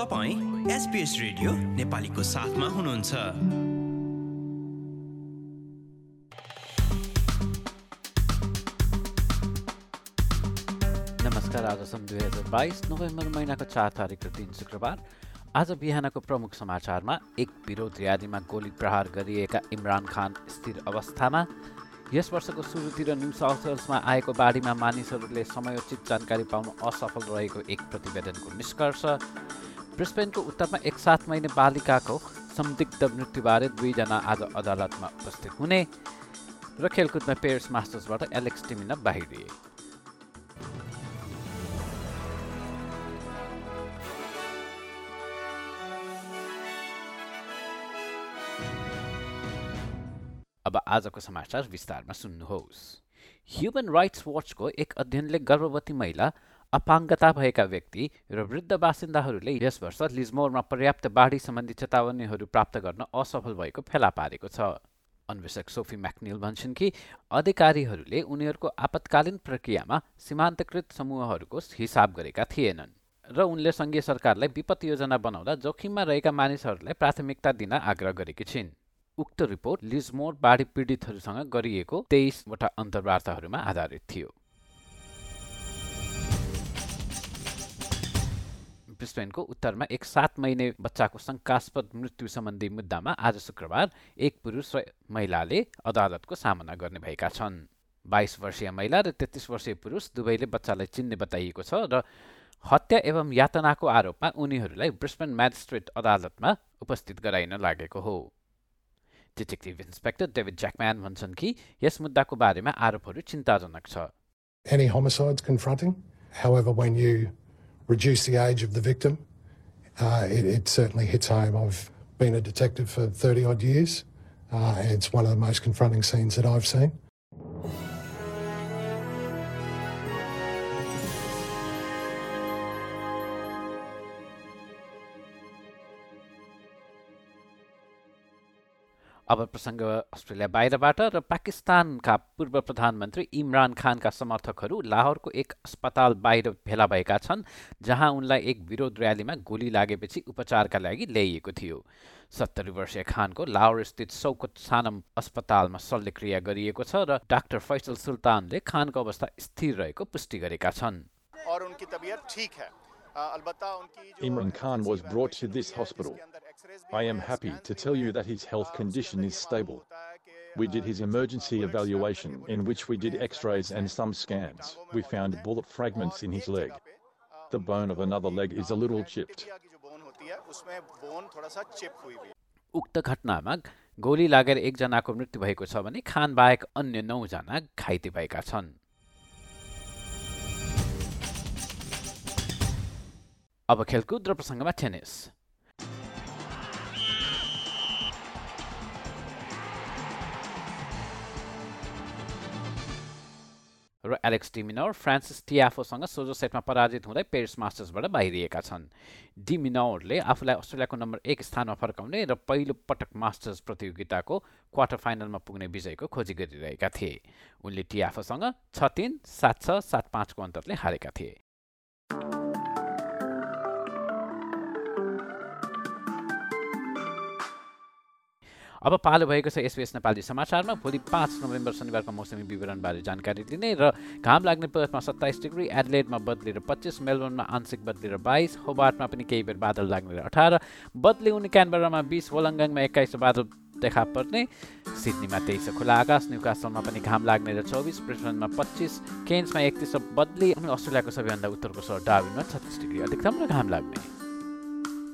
तपाईँ SBS radio नेपालीको साथमा हुनुहुन्छ। नमस्कार दुई हजार बाइस नोभेम्बर महिनाको चार तारिकको दिन शुक्रबार। आज बिहानको प्रमुख समाचारमा एक विरोध र्यालीमा गोली प्रहार गरिएका इमरान खान स्थिर अवस्थामा। यस वर्षको सुरुतिर न्यू साउथ वेल्समा आएको बाढीमा मानिसहरूले समयोचित जानकारी पाउन असफल रहेको एक प्रतिवेदनको निष्कर्ष। ब्रिस्बेनको उत्तरमा एक सात महिने बालिकाको संदिग्ध मृत्युबारे दुईजना आज अदालतमा उपस्थित हुने र खेलकुदमा पेरिस मास्टर्सबाट एलेक्स टिमिना बाहिरिए अब आजको समाचार विस्तारमा सुन्नुहोस्। ह्युमन राइट्स वाचको एक अध्ययनले गर्भवती महिला अपाङ्गता भएका व्यक्ति र वृद्ध बासिन्दाहरूले यस वर्ष लिजमोरमा पर्याप्त बाढी सम्बन्धी चेतावनीहरू प्राप्त गर्न असफल भएको फेला पारेको छ। अन्वेषक सोफी म्याक्निल भन्छन् कि अधिकारीहरूले उनीहरूको आपतकालीन प्रक्रियामा सीमान्तकृत समूहहरूको हिसाब गरेका थिएनन् र उनले सङ्घीय सरकारलाई विपत्ति योजना बनाउँदा जोखिममा रहेका मानिसहरूलाई प्राथमिकता दिन आग्रह गरेकी छिन्। उक्त रिपोर्ट लिजमोर बाढी पीडितहरूसँग गरिएको तेइसवटा अन्तर्वार्ताहरूमा आधारित थियो। ब्रिस्बेनको उत्तरमा एक सात महिने बच्चाको शङ्कास्पद मृत्यु सम्बन्धी मुद्दामा आज शुक्रबार एक पुरुष र महिलाले अदालतको सामना गर्ने भएका छन्। बाइस वर्षीय महिला र तेत्तिस वर्षीय पुरुष दुवैले बच्चालाई चिन्ने बताइएको छ र हत्या एवं यातनाको आरोपमा उनीहरूलाई ब्रिस्बेन म्याजिस्ट्रेट अदालतमा उपस्थित गराइन लागेको हो। डिटेक्टिभ इन्सपेक्टर डेभिड ज्याकम्यान भन्छन् कि यस मुद्दाको बारेमा आरोपहरू चिन्ताजनक छ। Reduce the age of the victim, uh, it, it certainly hits home. I've been a detective for 30 odd years. Uh, and it's one of the most confronting scenes that I've seen. अब प्रसङ्ग Australia बाहिरबाट र पाकिस्तानका पूर्व प्रधानमन्त्री इमरान खानका समर्थकहरू लाहोरको एक अस्पताल बाहिर भेला भएका छन् जहाँ उनलाई एक विरोध र्यालीमा गोली लागेपछि उपचारका लागि ल्याइएको थियो। सत्तरी वर्षीय खानको लाहोर स्थित सौकत सानम अस्पतालमा शल्यक्रिया गरिएको छ र डाक्टर फैसल सुल्तानले खानको अवस्था स्थिर रहेको पुष्टि गरेका छन्। Imran Khan was brought to this hospital. I am happy to tell you that his health condition is stable. We did his emergency evaluation, in which we did x rays and some scans. We found bullet fragments in his leg. The bone of another leg is a little chipped. उक्त घटनामा गोली लागेर एकजनाको मृत्यु भएको छ भने खान बाहेक अन्य नौजना घाइते भएका छन् अब खेलकुद र प्रसङ्गमा टेनिस र एलेक्स डिमिनोर फ्रान्सिस टियाफोसँग सोझो सेटमा पराजित हुँदै पेरिस मास्टर्सबाट बाहिरिएका छन्। डिमिनोरले आफूलाई अस्ट्रेलियाको नम्बर एक स्थानमा फर्काउने र पहिलो पटक मास्टर्स प्रतियोगिताको क्वार्टर फाइनलमा पुग्ने विजयको खोजी गरिरहेका थिए। उनले टियाफोसँग छ तिन सात छ सात पाँचको अन्तरले हारेका थिए। अब पालो भएको छ एसपिएस नेपाली समाचारमा। भोलि पाँच नोभेम्बर शनिबारको मौसमी विवरणबारे जानकारी दिने र घाम लाग्ने पर्थमा सत्ताइस डिग्री एडलेडमा बदलेर पच्चिस मेलबोर्नमा आंशिक बदलेर बाइस होबार्टमा पनि केही बेर बादल लाग्ने र अठार बदली उनी क्यानबरामा बिस वलङ्गाङमा एक्काइस बादल देखा पर्ने। सिडनीमा तेइस खुला आकाश न्युकासलमा पनि घाम लाग्ने र चौबिस ब्रिस्बनमा पच्चिस केन्समा एकतिस बदली अनि अस्ट्रेलियाको सबैभन्दा उत्तरको सहर डार्विनमा छत्तिस डिग्री अधिकतम र घाम लाग्ने।